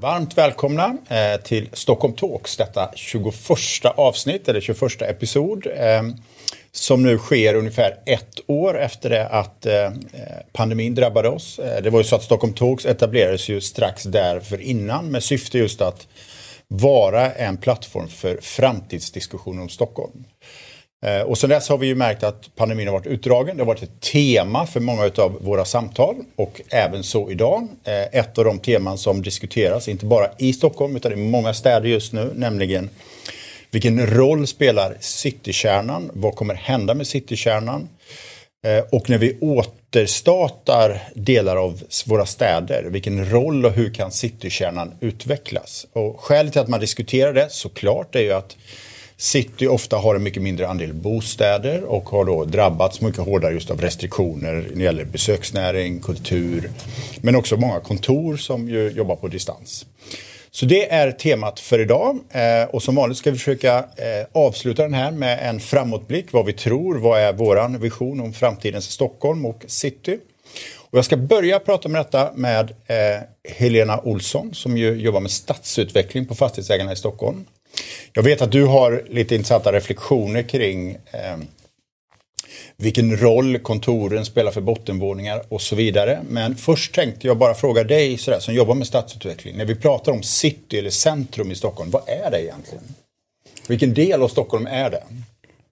Varmt välkomna eh, till Stockholm Talks, detta 21 avsnitt, eller 21 episod, eh, som nu sker ungefär ett år efter det att eh, pandemin drabbade oss. Det var ju så att Stockholm Talks etablerades ju strax därför innan med syfte just att vara en plattform för framtidsdiskussioner om Stockholm. Eh, och sen dess har vi ju märkt att pandemin har varit utdragen. Det har varit ett tema för många av våra samtal och även så idag. Eh, ett av de teman som diskuteras, inte bara i Stockholm utan i många städer just nu, nämligen vilken roll spelar citykärnan? Vad kommer hända med citykärnan? Eh, och när vi återstartar delar av våra städer, vilken roll och hur kan citykärnan utvecklas? Och skälet till att man diskuterar det såklart är ju att City ofta har en mycket mindre andel bostäder och har då drabbats mycket hårdare just av restriktioner när det gäller besöksnäring, kultur, men också många kontor som ju jobbar på distans. Så det är temat för idag eh, och som vanligt ska vi försöka eh, avsluta den här med en framåtblick, vad vi tror, vad är våran vision om framtidens Stockholm och city. Och jag ska börja prata med detta med eh, Helena Olsson som ju jobbar med stadsutveckling på Fastighetsägarna i Stockholm. Jag vet att du har lite intressanta reflektioner kring eh, vilken roll kontoren spelar för bottenvåningar och så vidare. Men först tänkte jag bara fråga dig sådär, som jobbar med stadsutveckling. När vi pratar om city eller centrum i Stockholm, vad är det egentligen? Vilken del av Stockholm är det?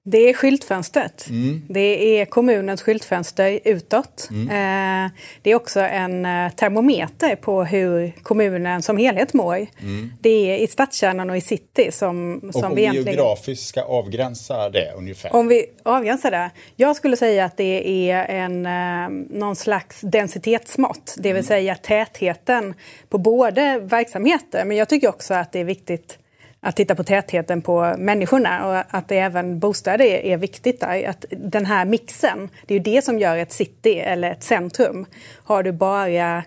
Det är skyltfönstret. Mm. Det är kommunens skyltfönster utåt. Mm. Eh, det är också en eh, termometer på hur kommunen som helhet mår. Mm. Det är i stadskärnan och i city som, som och vi egentligen... geografiskt ska avgränsa det ungefär? Om vi avgränsar det? Jag skulle säga att det är en, eh, någon slags densitetsmått, det vill mm. säga tätheten på både verksamheter, men jag tycker också att det är viktigt att titta på tätheten på människorna och att det även bostäder är, är viktigt där. Att den här mixen, det är ju det som gör ett city eller ett centrum. Har du bara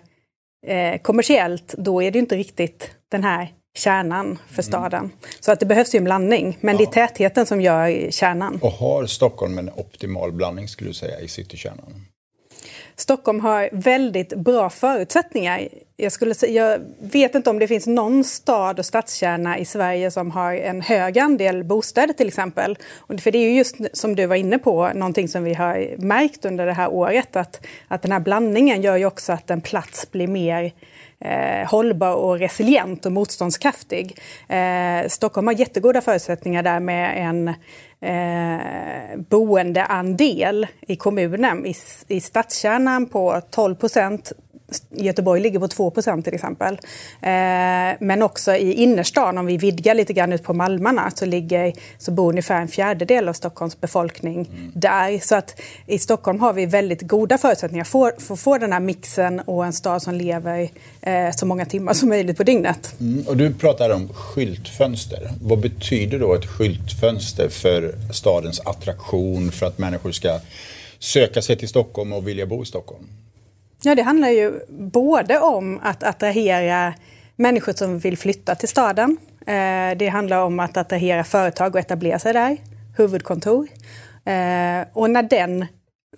eh, kommersiellt, då är det inte riktigt den här kärnan för mm. staden. Mm. Så att det behövs ju en blandning, men ja. det är tätheten som gör kärnan. Och har Stockholm en optimal blandning skulle du säga i citykärnan? Stockholm har väldigt bra förutsättningar. Jag, skulle, jag vet inte om det finns någon stad och stadskärna i Sverige som har en hög andel bostäder till exempel. För det är ju just som du var inne på, någonting som vi har märkt under det här året att, att den här blandningen gör ju också att en plats blir mer eh, hållbar och resilient och motståndskraftig. Eh, Stockholm har jättegoda förutsättningar där med en eh, boendeandel i kommunen. I, I stadskärnan på 12 procent Göteborg ligger på 2% till exempel. Eh, men också i innerstan, om vi vidgar lite grann ut på Malmarna, så, ligger, så bor ungefär en fjärdedel av Stockholms befolkning mm. där. Så att i Stockholm har vi väldigt goda förutsättningar för, att få den här mixen och en stad som lever eh, så många timmar som möjligt på dygnet. Mm. Och du pratar om skyltfönster. Vad betyder då ett skyltfönster för stadens attraktion, för att människor ska söka sig till Stockholm och vilja bo i Stockholm? Ja, det handlar ju både om att attrahera människor som vill flytta till staden. Eh, det handlar om att attrahera företag och etablera sig där, huvudkontor. Eh, och när den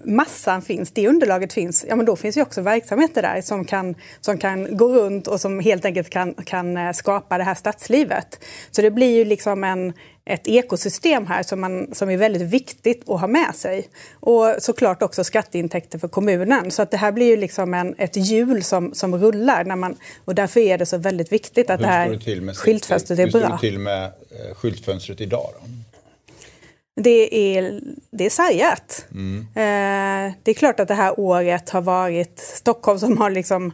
massan finns, det underlaget finns, ja men då finns ju också verksamheter där som kan, som kan gå runt och som helt enkelt kan, kan eh, skapa det här stadslivet. Så det blir ju liksom en, ett ekosystem här som, man, som är väldigt viktigt att ha med sig. Och såklart också skatteintäkter för kommunen. Så att det här blir ju liksom en, ett hjul som, som rullar. När man, och därför är det så väldigt viktigt att det här skyltfönstret är bra. Hur står det till med eh, skyltfönstret idag? Då? Det är, det är sargat. Mm. Eh, det är klart att det här året har varit Stockholm som har liksom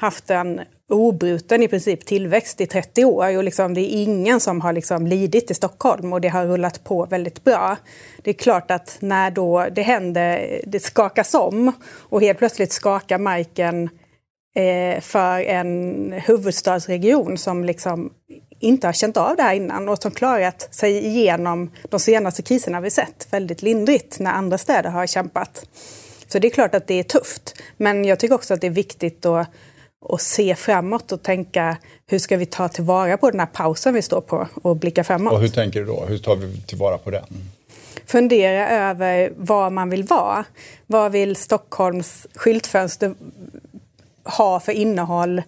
haft en obruten i princip tillväxt i 30 år och liksom, det är ingen som har liksom lidit i Stockholm och det har rullat på väldigt bra. Det är klart att när då det händer, det skakas om och helt plötsligt skakar marken eh, för en huvudstadsregion som liksom inte har känt av det här innan och som klarat sig igenom de senaste kriserna vi sett väldigt lindrigt när andra städer har kämpat. Så det är klart att det är tufft. Men jag tycker också att det är viktigt att, att se framåt och tänka hur ska vi ta tillvara på den här pausen vi står på och blicka framåt. Och hur tänker du då? Hur tar vi tillvara på den? Fundera över vad man vill vara. Vad vill Stockholms skyltfönster ha för innehåll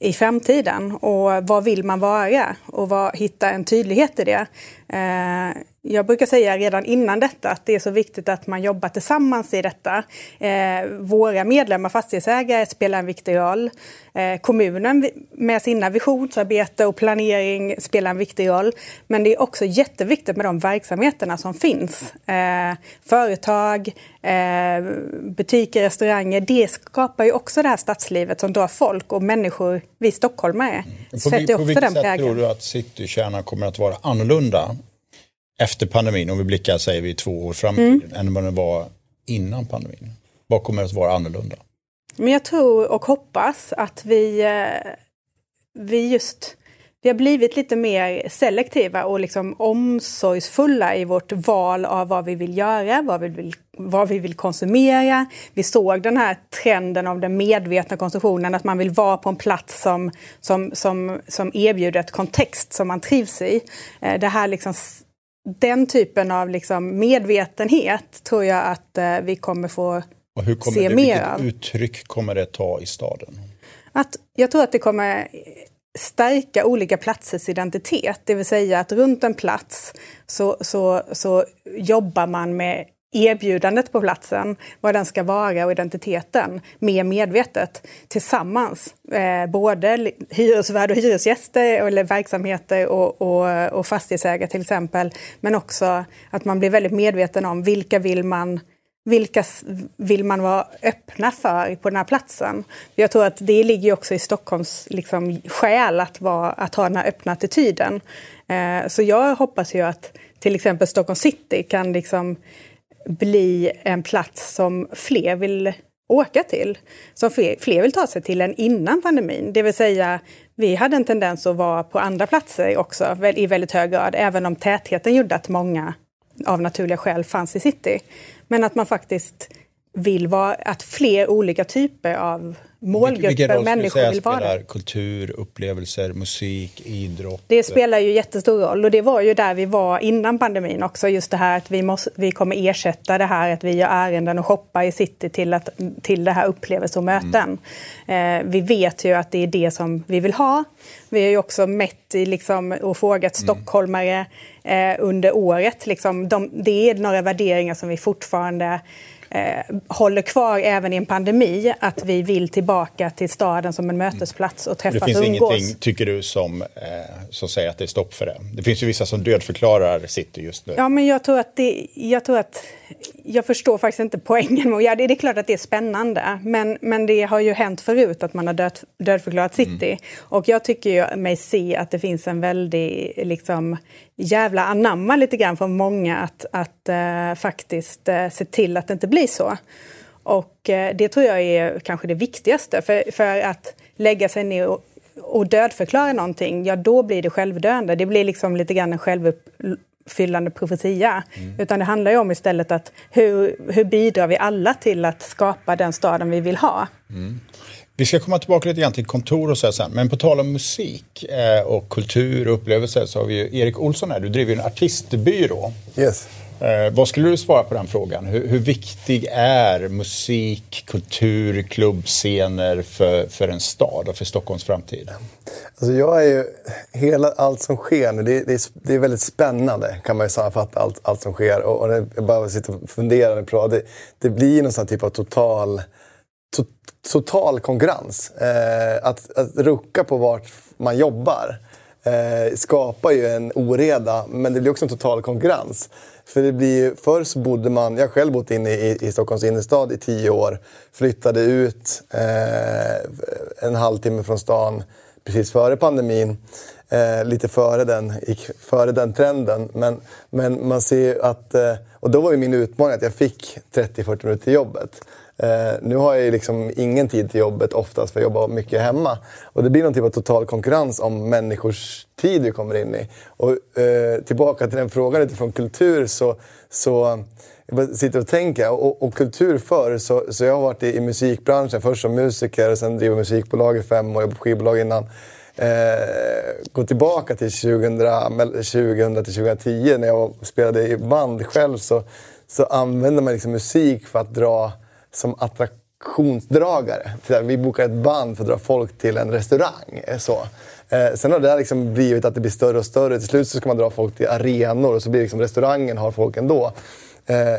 i framtiden och vad vill man vara och vad, hitta en tydlighet i det. Eh, jag brukar säga redan innan detta att det är så viktigt att man jobbar tillsammans i detta. Eh, våra medlemmar, fastighetsägare, spelar en viktig roll. Eh, kommunen med sina visionsarbete och planering spelar en viktig roll. Men det är också jätteviktigt med de verksamheterna som finns. Eh, företag, eh, butiker, restauranger. Det skapar ju också det här stadslivet som drar folk och människor, vi stockholmare. På, på, på vilket sätt tror du att citykärnan kommer att vara annorlunda efter pandemin, om vi blickar säger vi två år fram mm. än vad den var innan pandemin? Vad kommer att vara annorlunda? Men jag tror och hoppas att vi, eh, vi just vi har blivit lite mer selektiva och liksom omsorgsfulla i vårt val av vad vi vill göra, vad vi vill, vad vi vill konsumera. Vi såg den här trenden av den medvetna konsumtionen, att man vill vara på en plats som, som, som, som erbjuder ett kontext som man trivs i. Eh, det här liksom den typen av liksom medvetenhet tror jag att eh, vi kommer få och hur kommer se det, mer av. Vilket uttryck kommer det ta i staden? Att, jag tror att det kommer stärka olika platsers identitet. Det vill säga att runt en plats så, så, så jobbar man med erbjudandet på platsen, vad den ska vara och identiteten mer medvetet tillsammans. Eh, både hyresvärd och hyresgäster eller verksamheter och, och, och fastighetsägare till exempel. Men också att man blir väldigt medveten om vilka vill man vilka vill man vara öppna för på den här platsen? Jag tror att det ligger också i Stockholms liksom, själ att, vara, att ha den här öppna attityden. Eh, så jag hoppas ju att till exempel Stockholm city kan liksom bli en plats som fler vill åka till. Som fler, vill ta sig till än innan pandemin. Det vill säga, vi hade en tendens att vara på andra platser också i väldigt hög grad, även om tätheten gjorde att många av naturliga skäl fanns i city. Men att man faktiskt vill vara, att fler olika typer av målgrupper Vilken roll människor vill vara. spelar kultur, upplevelser, musik, idrott? Det spelar ju jättestor roll och det var ju där vi var innan pandemin också. Just det här att vi, måste, vi kommer ersätta det här att vi gör ärenden och shoppar i city till, att, till det här upplevelser och möten. Mm. Eh, vi vet ju att det är det som vi vill ha. Vi har ju också mätt i, liksom, och frågat mm. stockholmare eh, under året. Liksom, de, det är några värderingar som vi fortfarande eh, håller kvar även i en pandemi, att vi vill tillbaka till staden som en mötesplats och träffas och umgås. Det finns ingenting, tycker du, som, eh, som säger att det är stopp för det? Det finns ju vissa som dödförklarar city just nu. Ja, men jag tror att det, jag tror att jag förstår faktiskt inte poängen ja, det. är klart att det är spännande, men, men det har ju hänt förut att man har död, dödförklarat city. Mm. Och jag tycker ju mig se att det finns en väldig liksom, jävla anamma lite grann från många att, att uh, faktiskt uh, se till att det inte blir så. Och uh, det tror jag är kanske det viktigaste. För, för att lägga sig ner och, och dödförklara någonting, ja då blir det självdöende. Det blir liksom lite grann en självuppfyllande profetia. Mm. Utan det handlar ju om istället att hur, hur bidrar vi alla till att skapa den staden vi vill ha? Mm. Vi ska komma tillbaka lite grann till kontor och så sen. Men på tal om musik eh, och kultur och upplevelser så har vi ju Erik Olsson här. Du driver ju en artistbyrå. Yes. Eh, vad skulle du svara på den frågan? Hur, hur, viktig är musik, kultur, klubbscener för, för en stad och för Stockholms framtid? Alltså jag är ju, hela allt som sker nu, det, det, är, det är väldigt spännande kan man ju sammanfatta allt, allt som sker. Och, och jag bara sitter och funderar och det, det blir någon sån typ av total to, total konkurrens. Eh, att, att rucka på vart man jobbar eh, skapar ju en oreda, men det blir också en total konkurrens. För det blir, förr så bodde man, jag har själv bott inne i, i Stockholms innerstad i tio år, flyttade ut eh, en halvtimme från stan, precis före pandemin. Eh, lite före den, gick före den trenden. Men, men man ser ju att, eh, och då var ju min utmaning att jag fick 30-40 minuter till jobbet. Eh, nu har jag ju liksom ingen tid till jobbet oftast för jag jobbar mycket hemma. Och det blir någon typ av total konkurrens om människors tid vi kommer in i. Och eh, tillbaka till den frågan utifrån kultur så, så jag sitter och tänker. Och, och kultur förr, så, så jag har varit i, i musikbranschen först som musiker och sen driver musikbolag i fem år, jobbade på skivbolag innan. Eh, gå tillbaka till 2000 till 2010, när jag spelade i band själv så, så använde man liksom musik för att dra som attraktionsdragare. Vi bokar ett band för att dra folk till en restaurang. Eh, så. Eh, sen har det liksom blivit att det blir större och större. Till slut så ska man dra folk till arenor och så blir liksom restaurangen har folk ändå. Eh,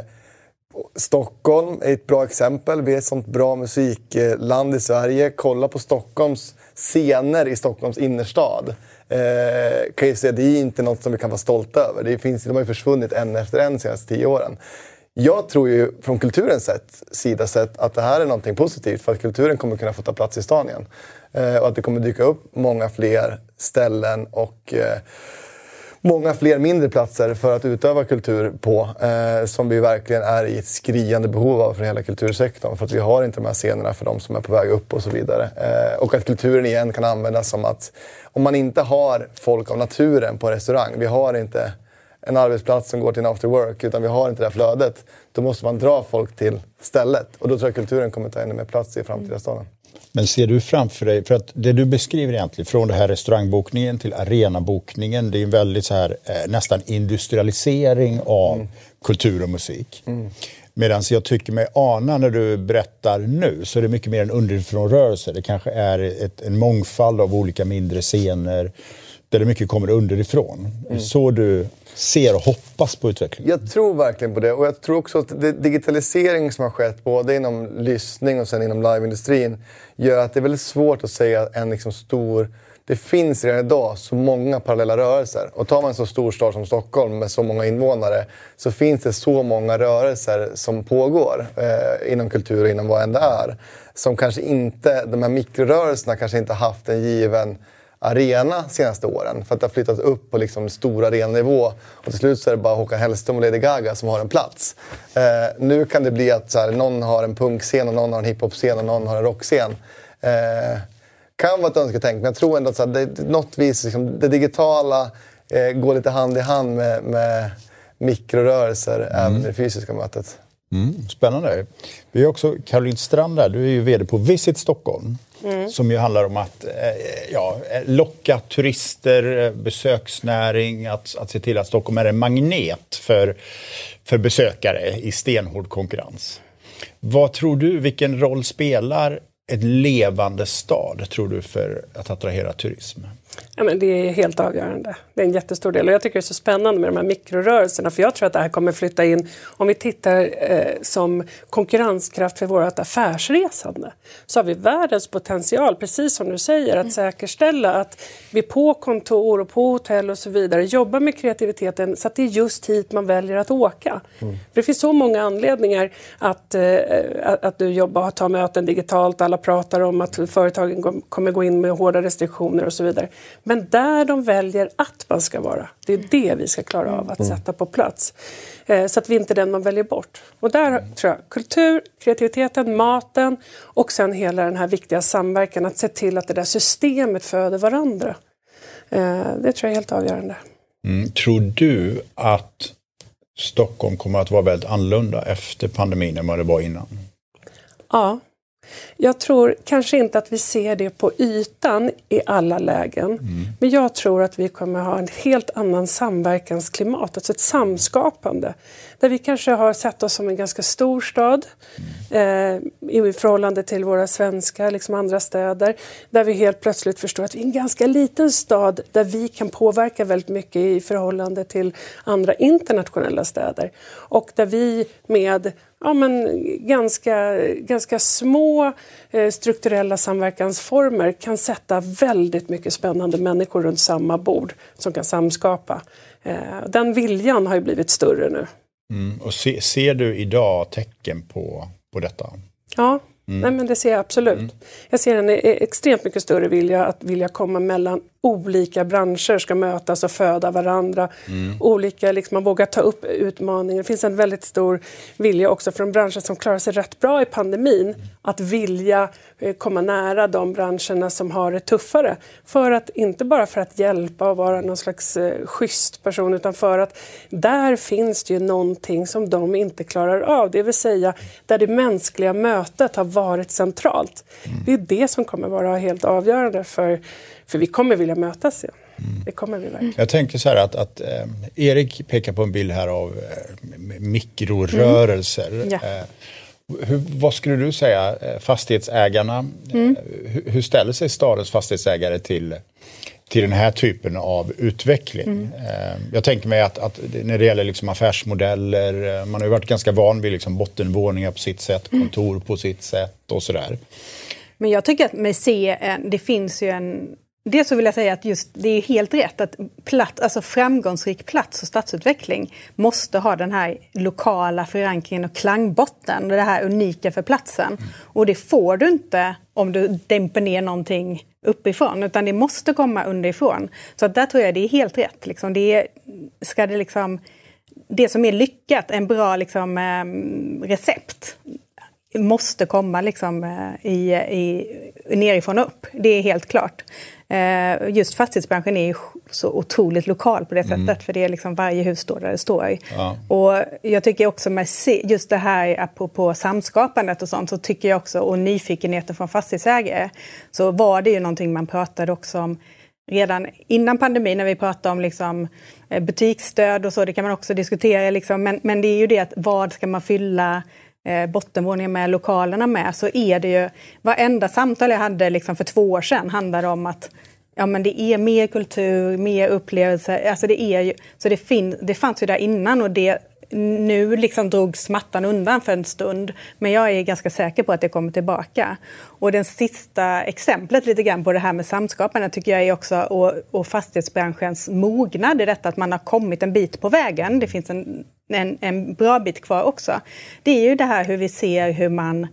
Stockholm är ett bra exempel. Vi är ett sånt bra musikland i Sverige. Kolla på Stockholms scener i Stockholms innerstad. Eh, kan jag säga, det är inte något som vi kan vara stolta över. Det finns, de har ju försvunnit en efter en de senaste tio åren. Jag tror ju från kulturens sätt, sida sett att det här är någonting positivt för att kulturen kommer kunna få ta plats i stan igen. Eh, och att det kommer dyka upp många fler ställen och eh, många fler mindre platser för att utöva kultur på. Eh, som vi verkligen är i ett skriande behov av för hela kultursektorn. För att vi har inte de här scenerna för de som är på väg upp och så vidare. Eh, och att kulturen igen kan användas som att om man inte har folk av naturen på restaurang. Vi har inte en arbetsplats som går till en after work utan vi har inte det här flödet. Då måste man dra folk till stället. Och då tror jag kulturen kommer ta ännu mer plats i framtida staden. Men ser du framför dig, för att det du beskriver egentligen från det här restaurangbokningen till arenabokningen, det är en väldigt så här eh, nästan industrialisering av mm. kultur och musik. Mm. Medan jag tycker mig ana när du berättar nu så är det mycket mer en underifrånrörelse. Det kanske är ett, en mångfald av olika mindre scener där det mycket kommer underifrån. Mm. Så du ser och hoppas på utvecklingen? Jag tror verkligen på det. Och jag tror också att digitaliseringen som har skett både inom lyssning och sen inom liveindustrin gör att det är väldigt svårt att säga en liksom stor det finns redan idag så många parallella rörelser. Och tar man en så stor stad som Stockholm med så många invånare så finns det så många rörelser som pågår eh, inom kultur och inom vad än det är. Som kanske inte, de här mikrorörelserna kanske inte haft en given arena senaste åren. För att det har flyttat upp på liksom stor arenanivå. Och till slut så är det bara Håkan Hellström och Lady Gaga som har en plats. Eh, nu kan det bli att så här, någon har en punkscen och någon har en hiphopscen och någon har en rockscen. Eh, kan vara ett önsketänk, men jag tror ändå att så här, det, något vis, liksom, det digitala eh, går lite hand i hand med, med mikrorörelser mm. även i det fysiska mötet. Mm, spännande. Vi har också Caroline Strand där, du är ju VD på Visit Stockholm. Mm. Som ju handlar om att eh, ja, eh, locka turister, eh, besöksnäring, att, att se till att Stockholm är en magnet för, för besökare i stenhård konkurrens. Vad tror du, vilken roll spelar ett levande stad, tror du, för att attrahera turism? Ja, men det är helt avgörande. Det är en jättestor del. Och jag tycker det är så spännande med de här mikrorörelserna för jag tror att det här kommer flytta in, om vi tittar eh, som konkurrenskraft för vårt affärsresande, så har vi världens potential, precis som du säger, att säkerställa att vi på kontor och på hotell och så vidare jobbar med kreativiteten så att det är just hit man väljer att åka. Mm. För det finns så många anledningar att, eh, att du jobbar och tar möten digitalt, alla pratar om att företagen kommer gå in med hårda restriktioner och så vidare. Men där de väljer att man ska vara, det är det vi ska klara av att mm. sätta på plats. Eh, så att vi inte är den man väljer bort. Och där tror jag kultur, kreativiteten, maten och sen hela den här viktiga samverkan, att se till att det där systemet föder varandra. Eh, det tror jag är helt avgörande. Mm. Tror du att Stockholm kommer att vara väldigt annorlunda efter pandemin än vad det var innan? Ja, jag tror kanske inte att vi ser det på ytan i alla lägen. Mm. Men jag tror att vi kommer ha en helt annan samverkansklimat, alltså ett samskapande. Där vi kanske har sett oss som en ganska stor stad eh, i förhållande till våra svenska, liksom andra städer. Där vi helt plötsligt förstår att vi är en ganska liten stad där vi kan påverka väldigt mycket i förhållande till andra internationella städer. Och där vi med ja, men ganska, ganska små eh, strukturella samverkansformer kan sätta väldigt mycket spännande människor runt samma bord som kan samskapa. Eh, den viljan har ju blivit större nu. Mm. Och se, ser du idag tecken på, på detta? Ja, Mm. Nej, men det ser jag absolut. Mm. Jag ser en e- extremt mycket större vilja att vilja komma mellan olika branscher, ska mötas och föda varandra. Mm. Olika, liksom, man vågar ta upp utmaningar. Det finns en väldigt stor vilja också från branscher som klarar sig rätt bra i pandemin att vilja eh, komma nära de branscherna som har det tuffare. För att, inte bara för att hjälpa och vara någon slags eh, schysst person utan för att där finns det ju någonting som de inte klarar av. Det vill säga där det mänskliga mötet har varit centralt. Mm. Det är det som kommer vara helt avgörande för, för vi kommer vilja mötas igen. Mm. Det kommer vi verkligen. Jag tänker så här att, att eh, Erik pekar på en bild här av eh, mikrorörelser. Mm. Ja. Eh, hur, vad skulle du säga, eh, fastighetsägarna, mm. Eh, hur, hur ställer sig stadens fastighetsägare till till den här typen av utveckling. Mm. Eh, jag tänker mig att, att, när det gäller liksom affärsmodeller, eh, man har ju varit ganska van vid liksom bottenvåningar på sitt sätt, mm. kontor på sitt sätt och sådär. Men jag tycker att med C, det finns ju en Dels så vill jag säga att just det är helt rätt att platt, alltså framgångsrik plats och stadsutveckling måste ha den här lokala förankringen och klangbotten, det här unika för platsen. Mm. Och det får du inte om du dämper ner någonting uppifrån, utan det måste komma underifrån. Så att där tror jag det är helt rätt. Liksom. Det, är, ska det, liksom, det som är lyckat, en bra liksom, ehm, recept, måste komma liksom, eh, i, i, nerifrån och upp. Det är helt klart. Eh, just fastighetsbranschen är så otroligt lokal på det mm. sättet, för det är liksom varje hus står där det står. Ja. Och jag tycker också med just det här apropå samskapandet och sånt, så tycker jag också, och nyfikenheten från fastighetsägare, så var det ju någonting man pratade också om redan innan pandemin när vi pratade om liksom, eh, butiksstöd och så, det kan man också diskutera. Liksom, men, men det är ju det att vad ska man fylla eh, bottenvåningen med lokalerna med så är det ju, varenda samtal jag hade liksom för två år sedan handlade om att ja, men det är mer kultur, mer upplevelser. Alltså det, är ju, så det, fin, det fanns ju där innan och det, nu liksom drogs mattan undan för en stund. Men jag är ganska säker på att det kommer tillbaka. Och det sista exemplet lite grann på det här med samskapande tycker jag är också och, och fastighetsbranschens mognad i detta att man har kommit en bit på vägen. Det finns en, en, en bra bit kvar också. Det är ju det här hur vi ser hur man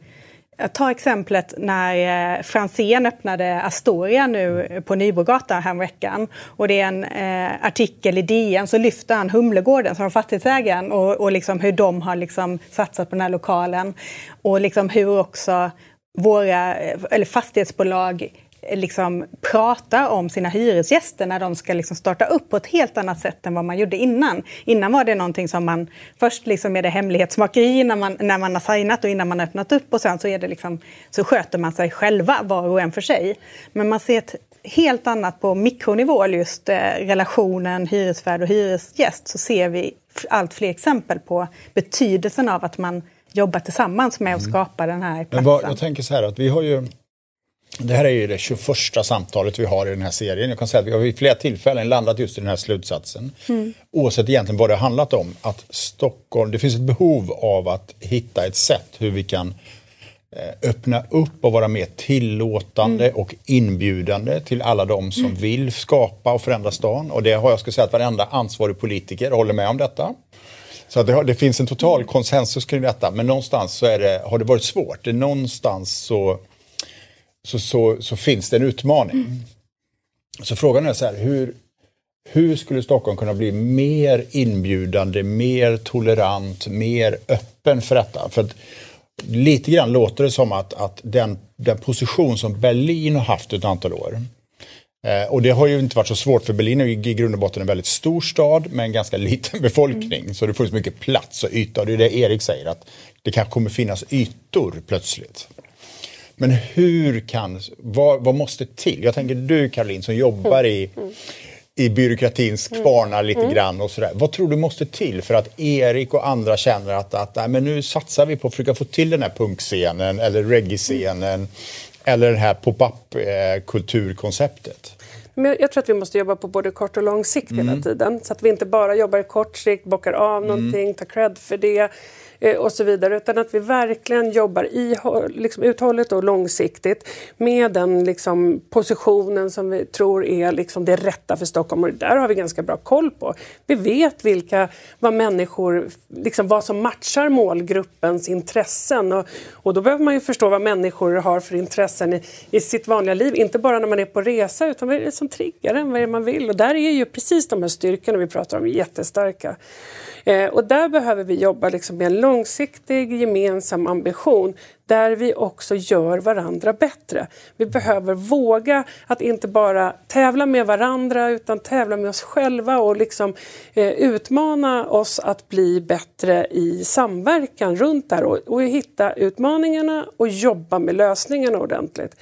Ta exemplet när eh, Franzén öppnade Astoria nu på Nybrogatan häromveckan. Och det är en eh, artikel i DN så lyfter han Humlegården som fastighetsägaren och, och liksom hur de har liksom satsat på den här lokalen. Och liksom hur också våra eh, eller fastighetsbolag liksom prata om sina hyresgäster när de ska liksom starta upp på ett helt annat sätt än vad man gjorde innan. Innan var det någonting som man, först liksom är det hemlighetsmakeri när man, när man har signat och innan man har öppnat upp och sen så, är det liksom, så sköter man sig själva var och en för sig. Men man ser ett helt annat på mikronivå, just eh, relationen hyresvärd och hyresgäst, så ser vi allt fler exempel på betydelsen av att man jobbar tillsammans med att mm. skapa den här platsen. Men vad, jag tänker så här att vi har ju det här är ju det 21 samtalet vi har i den här serien. Jag kan säga att vi har vid flera tillfällen landat just i den här slutsatsen. Mm. Oavsett egentligen vad det har handlat om. Att Stockholm, det finns ett behov av att hitta ett sätt hur vi kan eh, öppna upp och vara mer tillåtande mm. och inbjudande till alla de som mm. vill skapa och förändra stan. Och det har jag ska säga att varenda ansvarig politiker håller med om detta. Så det, har, det, finns en total mm. konsensus kring detta, men någonstans så det, har det varit svårt. Det, någonstans så så, så, så finns det en utmaning. Mm. Så frågan är så här, hur, hur skulle Stockholm kunna bli mer inbjudande, mer tolerant, mer öppen för detta? För att, lite grann låter det som att, att den, den position som Berlin har haft ett antal år eh, och det har ju inte varit så svårt för Berlin är ju i grund och botten en väldigt stor stad med en ganska liten befolkning. Mm. Så det finns mycket plats och yta. Och det är det Erik säger att det kanske kommer finnas ytor plötsligt. Men hur kan, vad, vad måste till? Jag tänker du Caroline som jobbar i, i byråkratins kvarnar lite mm. grann och sådär. Vad tror du måste till för att Erik och andra känner att, att nej, men nu satsar vi på att försöka få till den här punkscenen eller reggae-scenen mm. eller det här pop-up eh, kulturkonceptet? Men jag tror att vi måste jobba på både kort och lång sikt mm. hela tiden. Så att vi inte bara jobbar i kort sikt, bockar av mm. någonting, tar cred för det Eh, och så vidare. Utan att vi verkligen jobbar i, liksom, uthålligt och långsiktigt med den liksom, positionen som vi tror är liksom, det rätta för Stockholm. Och där har vi ganska bra koll på. Vi vet vilka, vad människor, liksom, vad som matchar målgruppens intressen. Och, och då behöver man ju förstå vad människor har för intressen i, i sitt vanliga liv. Inte bara när man är på resa utan vad är det som triggar en, vad är det man vill? Och där är ju precis de här styrkorna vi pratar om jättestarka. Eh, och där behöver vi jobba liksom med en långsiktig gemensam ambition där vi också gör varandra bättre. Vi behöver våga att inte bara tävla med varandra utan tävla med oss själva och liksom, eh, utmana oss att bli bättre i samverkan runt där och, och hitta utmaningarna och jobba med lösningarna ordentligt.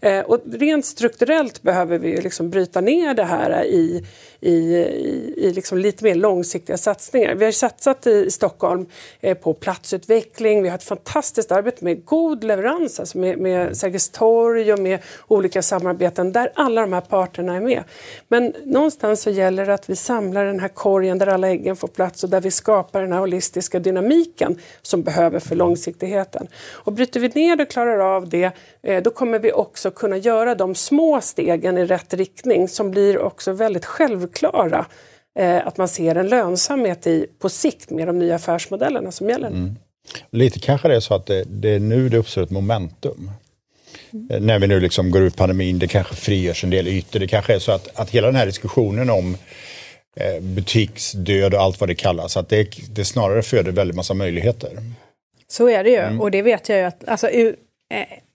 Eh, och rent strukturellt behöver vi liksom bryta ner det här i i, i, i liksom lite mer långsiktiga satsningar. Vi har satsat i Stockholm eh, på platsutveckling. Vi har ett fantastiskt arbete med god leverans, alltså med, med Sergels torg och med olika samarbeten där alla de här parterna är med. Men någonstans så gäller det att vi samlar den här korgen där alla äggen får plats och där vi skapar den här holistiska dynamiken som behöver för långsiktigheten. Och bryter vi ner det och klarar av det, eh, då kommer vi också kunna göra de små stegen i rätt riktning som blir också väldigt självklara eh, att man ser en lönsamhet i på sikt med de nya affärsmodellerna som gäller. Mm. Lite kanske det är så att det, det är nu det uppstår ett momentum. Mm. När vi nu liksom går ur pandemin, det kanske frigörs en del ytor. Det kanske är så att, att hela den här diskussionen om eh, butiksdöd och allt vad det kallas, att det, det snarare föder väldigt massa möjligheter. Så är det ju, mm. och det vet jag ju att alltså,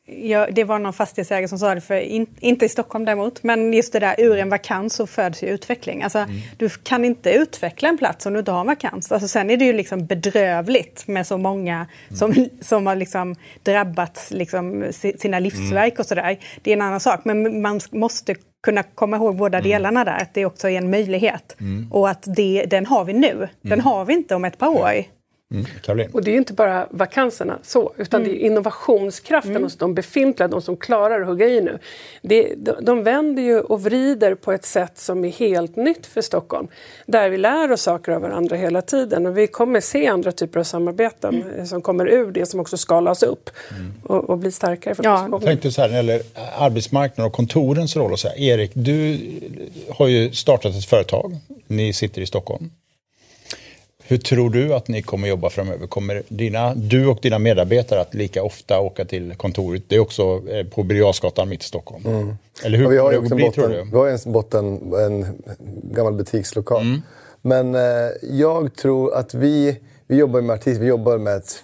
Ja, det var någon fastighetsägare som sa det, för in, inte i Stockholm däremot, men just det där ur en vakans så föds ju utveckling. Alltså, mm. Du kan inte utveckla en plats om du inte har en vakans. Alltså, sen är det ju liksom bedrövligt med så många mm. som, som har liksom drabbats liksom, sina livsverk och sådär. Det är en annan sak, men man måste kunna komma ihåg båda mm. delarna där, att det också är en möjlighet. Mm. Och att det, den har vi nu, den mm. har vi inte om ett par år. Mm, och det är inte bara vakanserna så, utan mm. det är innovationskraften mm. hos de befintliga, de som klarar att hugga i nu. Det, de, de vänder ju och vrider på ett sätt som är helt nytt för Stockholm. Där vi lär oss saker av varandra hela tiden och vi kommer se andra typer av samarbeten mm. som kommer ur det som också skalas upp mm. och, och blir starkare. För ja. Jag tänkte så här när det gäller arbetsmarknaden och kontorens roll. Och så här. Erik, du har ju startat ett företag. Ni sitter i Stockholm. Hur tror du att ni kommer jobba framöver? Kommer dina, du och dina medarbetare att lika ofta åka till kontoret? Det är också eh, på Birger mitt i Stockholm. Mm. Eller hur? Ja, vi har ju också bli, botten, vi har en botten, en gammal butikslokal. Mm. Men eh, jag tror att vi, vi jobbar med artister, vi jobbar med ett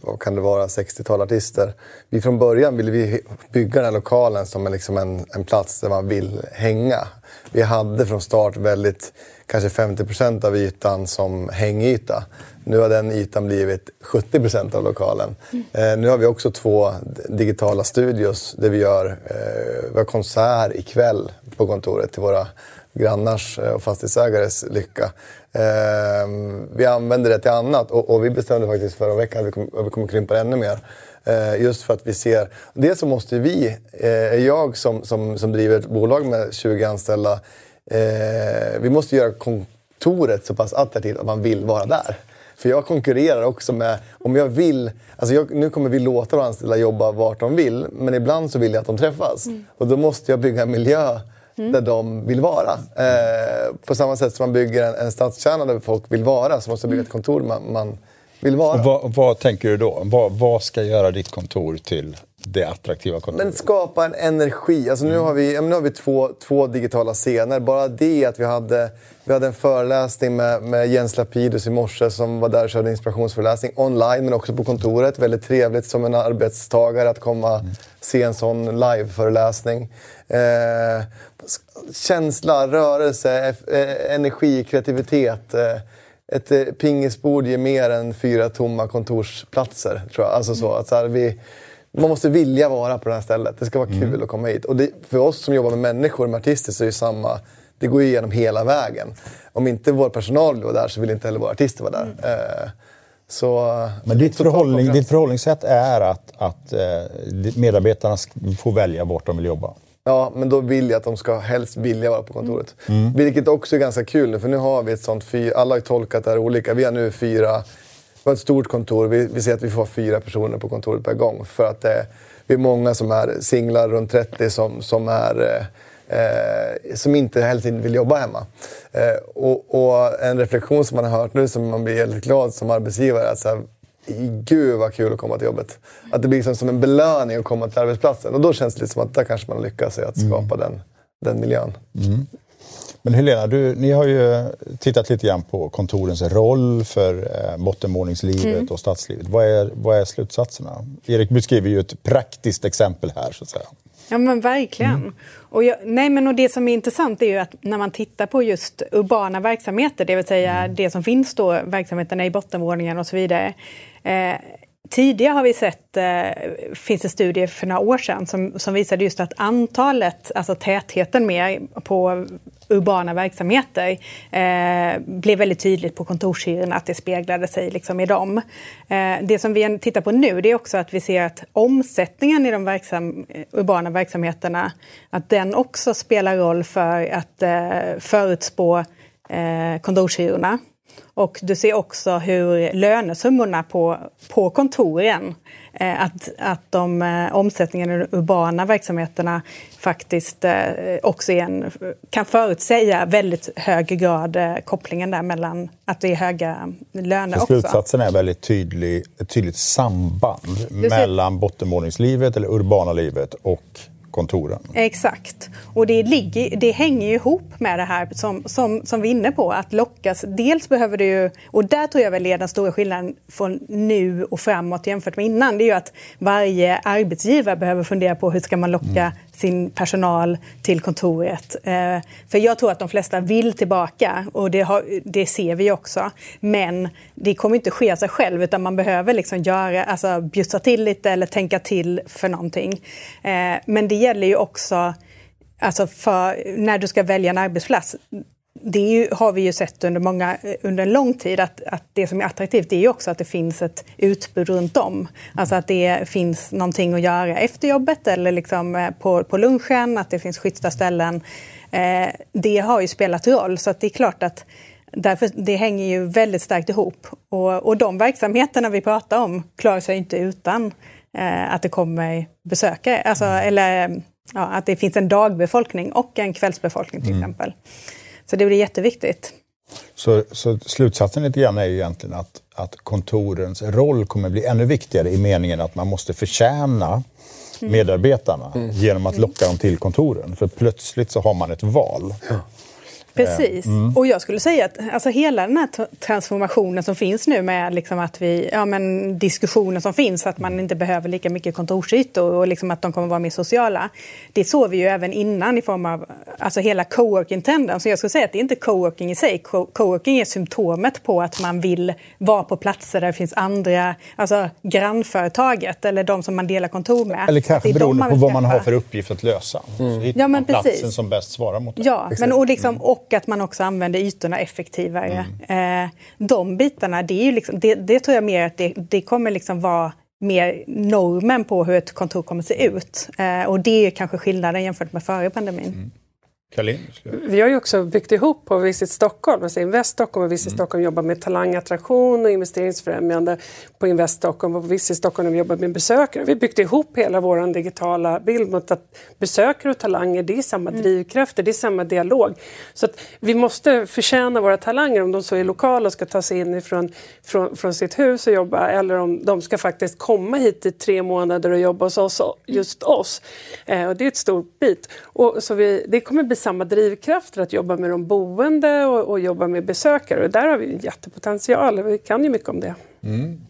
vad kan det vara, 60-tal artister. Vi från början ville vi bygga den här lokalen som en, liksom en, en plats där man vill hänga. Vi hade från start väldigt, kanske 50% av ytan som hängyta. Nu har den ytan blivit 70% av lokalen. Mm. Eh, nu har vi också två digitala studios där vi gör eh, vi har konsert ikväll på kontoret till våra grannars eh, och fastighetsägares lycka. Eh, vi använder det till annat och, och vi bestämde faktiskt förra veckan att vi, kom, att vi kommer krympa det ännu mer. Eh, just för att vi ser, dels så måste vi, eh, jag som, som, som driver ett bolag med 20 anställda, eh, vi måste göra kontoret så pass attraktivt att man vill vara där. För jag konkurrerar också med, om jag vill, alltså jag, nu kommer vi låta de anställda jobba vart de vill, men ibland så vill jag att de träffas. Mm. Och då måste jag bygga en miljö mm. där de vill vara. Eh, på samma sätt som man bygger en, en stadskärna där folk vill vara, så måste man bygga ett kontor man, man vill vara. Vad, vad, tänker du då? Vad, vad ska göra ditt kontor till det attraktiva kontoret? Men skapa en energi. Alltså nu har vi, nu har vi två, två digitala scener. Bara det att vi hade, vi hade en föreläsning med, med Jens Lapidus i morse som var där och körde inspirationsföreläsning online men också på kontoret. Väldigt trevligt som en arbetstagare att komma mm. se en sån liveföreläsning. Eh, känsla, rörelse, eh, energi, kreativitet. Eh, ett eh, pingisbord ger mer än fyra tomma kontorsplatser. Tror jag. Alltså så, att så här, vi, man måste vilja vara på det här stället. Det ska vara kul mm. att komma hit. Och det, för oss som jobbar med människor, med artister, så är det samma. Det går ju igenom hela vägen. Om inte vår personal vill vara där så vill inte heller våra artister vara där. Mm. Eh, så, Men ditt, förhållning, ditt förhållningssätt är att, att eh, medarbetarna får välja vart de vill jobba? Ja, men då vill jag att de ska helst vilja vara på kontoret. Mm. Vilket också är ganska kul nu, för nu har vi ett sånt fyra... Alla har tolkat det här olika. Vi har nu fyra har ett stort kontor. Vi, vi ser att vi får fyra personer på kontoret per gång. För att eh, vi är många som är singlar runt 30 som, som, är, eh, eh, som inte tiden vill jobba hemma. Eh, och, och, en reflektion som man har hört nu som man blir väldigt glad som arbetsgivare är att så här, Gud vad kul att komma till jobbet. Att det blir liksom som en belöning att komma till arbetsplatsen. Och då känns det lite som att där kanske man lyckas i att mm. skapa mm. den, den miljön. Mm. Men Helena, du, ni har ju tittat lite grann på kontorens roll för eh, bottenvåningslivet mm. och stadslivet. Vad är, vad är slutsatserna? Erik beskriver ju ett praktiskt exempel här så att säga. Ja men verkligen. Mm. Och, jag, nej, men och det som är intressant är ju att när man tittar på just urbana verksamheter, det vill säga mm. det som finns då, verksamheterna i bottenvåningen och så vidare. Eh, Tidigare har vi sett, eh, finns det studier för några år sedan som, som visade just att antalet, alltså tätheten mer på urbana verksamheter eh, blev väldigt tydligt på kontorshyrorna, att det speglade sig liksom i dem. Eh, det som vi tittar på nu det är också att vi ser att omsättningen i de verksam, urbana verksamheterna, att den också spelar roll för att eh, förutspå eh, kontorshyrorna. Och du ser också hur lönesummorna på, på kontoren, eh, att, att de eh, omsättningen i de urbana verksamheterna faktiskt eh, också en, kan förutsäga väldigt hög grad eh, kopplingen där mellan att det är höga löner Så också. Slutsatsen är väldigt tydlig, ett tydligt samband mellan bottenvåningslivet eller urbana livet och kontoren. Exakt. Och det, ligger, det hänger ju ihop med det här som, som, som vi är inne på, att lockas. Dels behöver du ju, och där tror jag väl är den stora skillnaden från nu och framåt jämfört med innan, det är ju att varje arbetsgivare behöver fundera på hur ska man locka mm sin personal till kontoret. Eh, för jag tror att de flesta vill tillbaka och det, har, det ser vi också. Men det kommer inte ske av sig själv utan man behöver liksom göra, alltså bjussa till lite eller tänka till för någonting. Eh, men det gäller ju också alltså för, när du ska välja en arbetsplats det ju, har vi ju sett under, många, under en lång tid att, att det som är attraktivt är ju också att det finns ett utbud runt om. Alltså att det finns någonting att göra efter jobbet eller liksom eh, på, på lunchen, att det finns schyssta ställen. Eh, det har ju spelat roll så det är klart att därför, det hänger ju väldigt starkt ihop. Och, och de verksamheterna vi pratar om klarar sig inte utan eh, att det kommer besökare. Alltså, eller ja, att det finns en dagbefolkning och en kvällsbefolkning till mm. exempel. Så det blir jätteviktigt. Så, så slutsatsen lite grann är ju egentligen att, att kontorens roll kommer bli ännu viktigare i meningen att man måste förtjäna mm. medarbetarna mm. genom att locka dem till kontoren. För plötsligt så har man ett val. Ja. Precis. Mm. Och jag skulle säga att alltså, hela den här transformationen som finns nu med liksom att vi, ja, men diskussionen som finns att man inte behöver lika mycket kontorsytor och liksom att de kommer vara mer sociala. Det såg vi ju även innan i form av alltså hela coworking-trenden. Så jag skulle säga att det är inte coworking i sig. Coworking är symptomet på att man vill vara på platser där det finns andra, alltså grannföretaget eller de som man delar kontor med. Eller kanske beroende på vad man har för uppgift att lösa. Mm. Så hittar ja, men man platsen som bäst svarar mot det. Ja, men och, liksom, och och att man också använder ytorna effektivare. Mm. Eh, de bitarna, det, är ju liksom, det, det, tror jag mer att det, det kommer liksom vara mer normen på hur ett kontor kommer se ut. Eh, och det är kanske skillnaden jämfört med före pandemin. Mm. Kalin? Vi har ju också byggt ihop på Visit Stockholm, alltså Invest Stockholm och Visit mm. Stockholm jobbar med talangattraktion och investeringsfrämjande på Invest Stockholm och på Visit Stockholm jobbat med besökare. Vi har byggt ihop hela vår digitala bild mot att besökare och talanger, det är samma mm. drivkrafter, det är samma dialog. Så att vi måste förtjäna våra talanger om de så är lokala och ska ta sig in ifrån, från, från sitt hus och jobba eller om de ska faktiskt komma hit i tre månader och jobba hos oss, just oss. Eh, och det är ett stort bit. Och så vi, det kommer bli samma drivkrafter att jobba med de boende och, och jobba med besökare. Och där har vi en jättepotential. Vi kan ju mycket om det. Mm.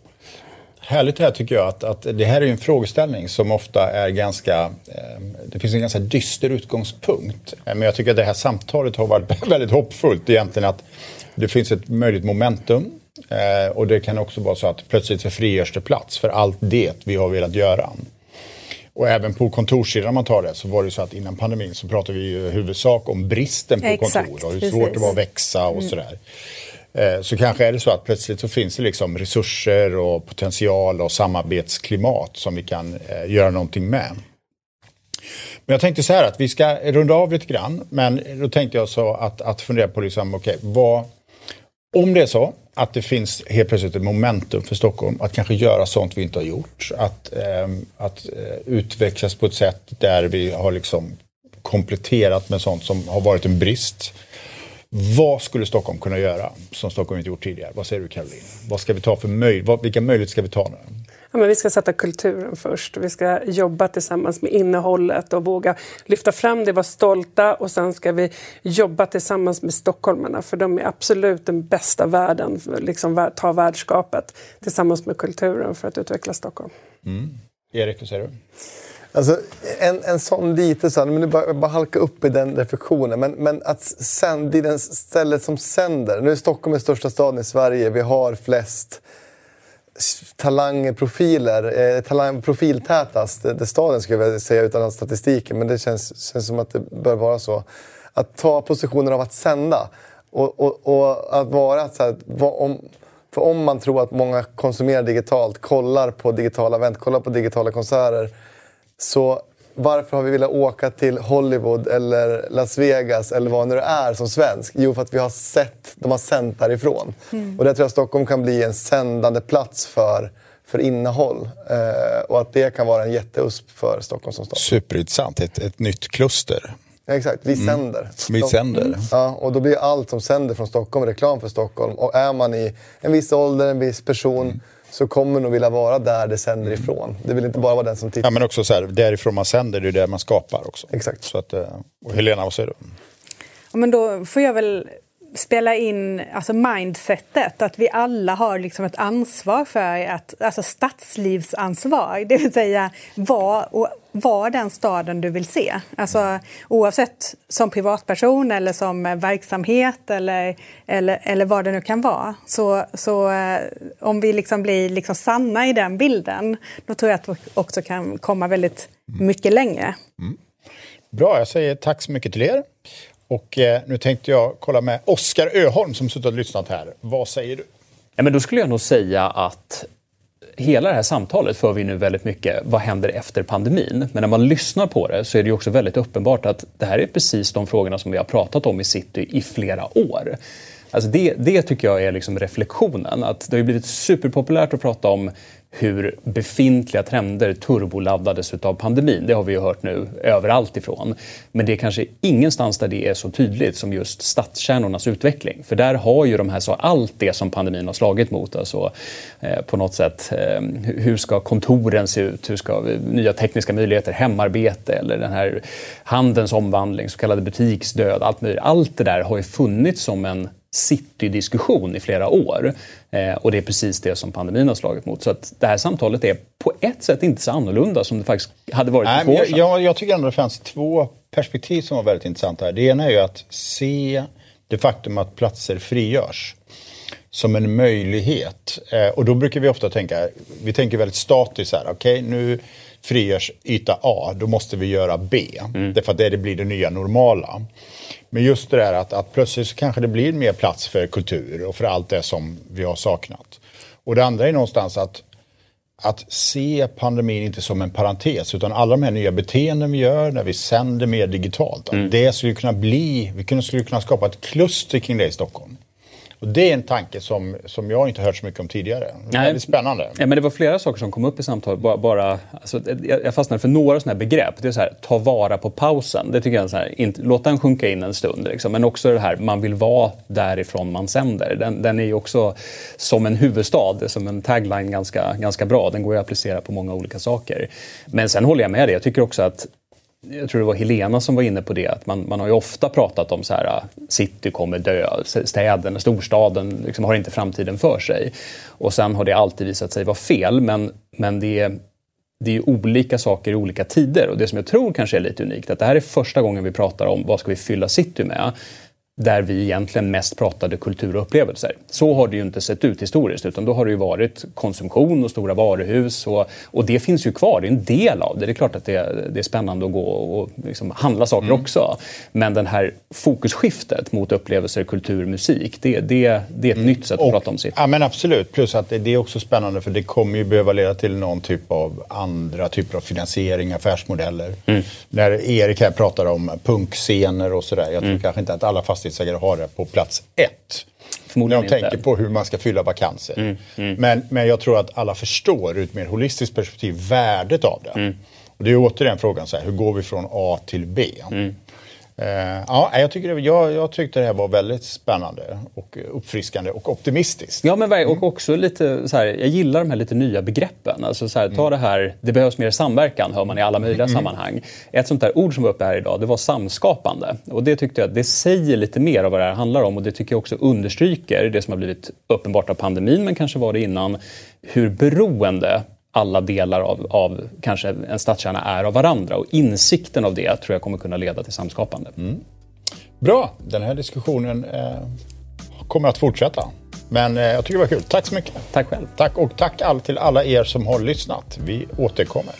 Härligt det här tycker jag att, att det här är en frågeställning som ofta är ganska, eh, det finns en ganska dyster utgångspunkt. Eh, men jag tycker att det här samtalet har varit väldigt hoppfullt egentligen att det finns ett möjligt momentum eh, och det kan också vara så att plötsligt så frigörs det plats för allt det vi har velat göra. Och även på kontorssidan om man tar det så var det så att innan pandemin så pratade vi i huvudsak om bristen på Exakt, kontor och hur svårt precis. det var att växa och mm. sådär. Eh, så kanske är det så att plötsligt så finns det liksom resurser och potential och samarbetsklimat som vi kan eh, göra någonting med. Men jag tänkte så här att vi ska runda av lite grann men då tänkte jag så att, att fundera på liksom, okay, vad, om det är så att det finns helt plötsligt ett momentum för Stockholm att kanske göra sånt vi inte har gjort. Att, ehm, eh, att utvecklas på ett sätt där vi har liksom kompletterat med sånt som har varit en brist. Vad skulle Stockholm kunna göra som Stockholm inte gjort tidigare? Vad säger du Caroline? Vad ska vi ta för möj vilka möjligheter ska vi ta nu? Ja, men vi ska sätta kulturen först. Vi ska jobba tillsammans med innehållet och våga lyfta fram det, vara stolta och sen ska vi jobba tillsammans med stockholmarna för de är absolut den bästa världen, liksom ta värdskapet tillsammans med kulturen för att utveckla Stockholm. Mm. Erik, vad säger du? Alltså, en, en sån liten sån, men det bara, bara halka upp i den reflektionen. Men, men att sänd, i den stället som sänder. Nu är Stockholm den största staden i Sverige. Vi har flest talangprofiler, eh, talang, profiltätast det staden skulle jag säga utan att statistiken, men det känns, känns som att det bör vara så. Att ta positionen av att sända och, och, och att vara så här, om, för om man tror att många konsumerar digitalt, kollar på digitala event, kollar på digitala konserter så varför har vi velat åka till Hollywood eller Las Vegas eller vad nu det är som svensk? Jo, för att vi har sett, de har sänt därifrån. Mm. Och det tror jag Stockholm kan bli en sändande plats för, för innehåll. Eh, och att det kan vara en jätteusp för Stockholm som stad. Superintressant, ett, ett nytt kluster. Ja, exakt, vi mm. sänder. Vi sänder. Mm. Ja, och då blir allt som sänder från Stockholm reklam för Stockholm. Och är man i en viss ålder, en viss person mm så kommer nog vilja vara där det sänder mm. ifrån. Det vill inte bara vara den som tittar. Ja, men också så här, därifrån man sänder, det är där man skapar också. Exakt. Så att, eh, och Helena, vad säger du? Ja, men då får jag väl spela in alltså mindsetet, att vi alla har liksom ett ansvar för att, alltså stadslivsansvar, det vill säga var, var den staden du vill se. Alltså, oavsett som privatperson eller som verksamhet eller, eller, eller vad det nu kan vara. Så, så eh, om vi liksom blir liksom sanna i den bilden, då tror jag att vi också kan komma väldigt mycket längre. Mm. Bra, jag säger tack så mycket till er. Och eh, nu tänkte jag kolla med Oskar Öholm som suttit och lyssnat här. Vad säger du? Ja, men då skulle jag nog säga att hela det här samtalet för vi nu väldigt mycket, vad händer efter pandemin? Men när man lyssnar på det så är det ju också väldigt uppenbart att det här är precis de frågorna som vi har pratat om i City i flera år. Alltså det, det tycker jag är liksom reflektionen. Att det har blivit superpopulärt att prata om hur befintliga trender turboladdades av pandemin. Det har vi ju hört nu överallt ifrån. Men det är kanske ingenstans där det är så tydligt som just stadskärnornas utveckling. För där har ju de här, så allt det som pandemin har slagit mot, alltså eh, på något sätt, eh, hur ska kontoren se ut? Hur ska nya tekniska möjligheter, hemarbete eller den här handelns omvandling, så kallade butiksdöd, allt möjligt. Allt det där har ju funnits som en citydiskussion i flera år. Eh, och det är precis det som pandemin har slagit mot. Så att det här samtalet är på ett sätt inte så annorlunda som det faktiskt hade varit Nej, för jag, jag, jag tycker ändå det fanns två perspektiv som var väldigt intressanta här. Det ena är ju att se det faktum att platser frigörs som en möjlighet. Eh, och då brukar vi ofta tänka, vi tänker väldigt statiskt här, okej okay, nu frigörs yta A, då måste vi göra B. Mm. Därför att det blir det nya normala. Men just det där att, att plötsligt så kanske det blir mer plats för kultur och för allt det som vi har saknat. Och det andra är någonstans att, att se pandemin inte som en parentes utan alla de här nya beteenden vi gör när vi sänder mer digitalt. Mm. Att det skulle kunna bli, vi skulle kunna skapa ett kluster kring det i Stockholm. Och det är en tanke som, som jag inte hört så mycket om tidigare. Det är väldigt spännande. Ja, men det var flera saker som kom upp i samtalet. Bara, bara, alltså, jag fastnade för några sådana här begrepp. Det är så här, ta vara på pausen. Det tycker jag är så här, inte, låt den sjunka in en stund. Liksom. Men också det här, man vill vara därifrån man sänder. Den, den är ju också som en huvudstad, som en tagline ganska, ganska bra. Den går att applicera på många olika saker. Men sen håller jag med dig. Jag tycker också att jag tror det var Helena som var inne på det, att man, man har ju ofta pratat om så här, äh, city kommer dö, städerna, storstaden liksom har inte framtiden för sig. Och sen har det alltid visat sig vara fel, men, men det är det är olika saker i olika tider och det som jag tror kanske är lite unikt, att det här är första gången vi pratar om vad ska vi fylla city med där vi egentligen mest pratade kultur och upplevelser. Så har det ju inte sett ut historiskt utan då har det ju varit konsumtion och stora varuhus och, och det finns ju kvar, det är en del av det. Det är klart att det, det är spännande att gå och liksom handla saker mm. också. Men det här fokusskiftet mot upplevelser, kultur, musik, det, det, det är ett mm. nytt sätt att och, prata om sitt. Ja men absolut, plus att det, det, är också spännande för det kommer ju behöva leda till någon typ av andra typer av finansiering, affärsmodeller. Mm. När Erik här pratar om punkscener och sådär, jag tror mm. kanske inte att alla fast fastighetsägare ha det på plats ett. När de tänker på hur man ska fylla vakanser. Mm, Men, men jag tror att alla förstår ur ett mer holistiskt perspektiv värdet av det. Mm. Och det är återigen frågan, så här, hur går vi från A till B? Mm. Eh, ja, jag, tycker jag, jag tyckte det här var väldigt spännande och uppfriskande och optimistiskt. Ja, men ver- och också lite så här, jag gillar de här lite nya begreppen. Alltså så här, ta det här, det behövs mer samverkan, hör man i alla möjliga sammanhang. Ett sånt där ord som var uppe här idag, det var samskapande. Och det tyckte jag, det säger lite mer av vad det här handlar om och det tycker jag också understryker det som har blivit uppenbart av pandemin, men kanske var det innan, hur beroende alla delar av, av kanske en stadskärna är av varandra. Och insikten av det tror jag kommer kunna leda till samskapande. Bra, den här diskussionen eh, kommer att fortsätta. Men eh, jag tycker det var kul. Tack så mycket. Tack själv. Tack och tack all, till alla er som har lyssnat. Vi återkommer.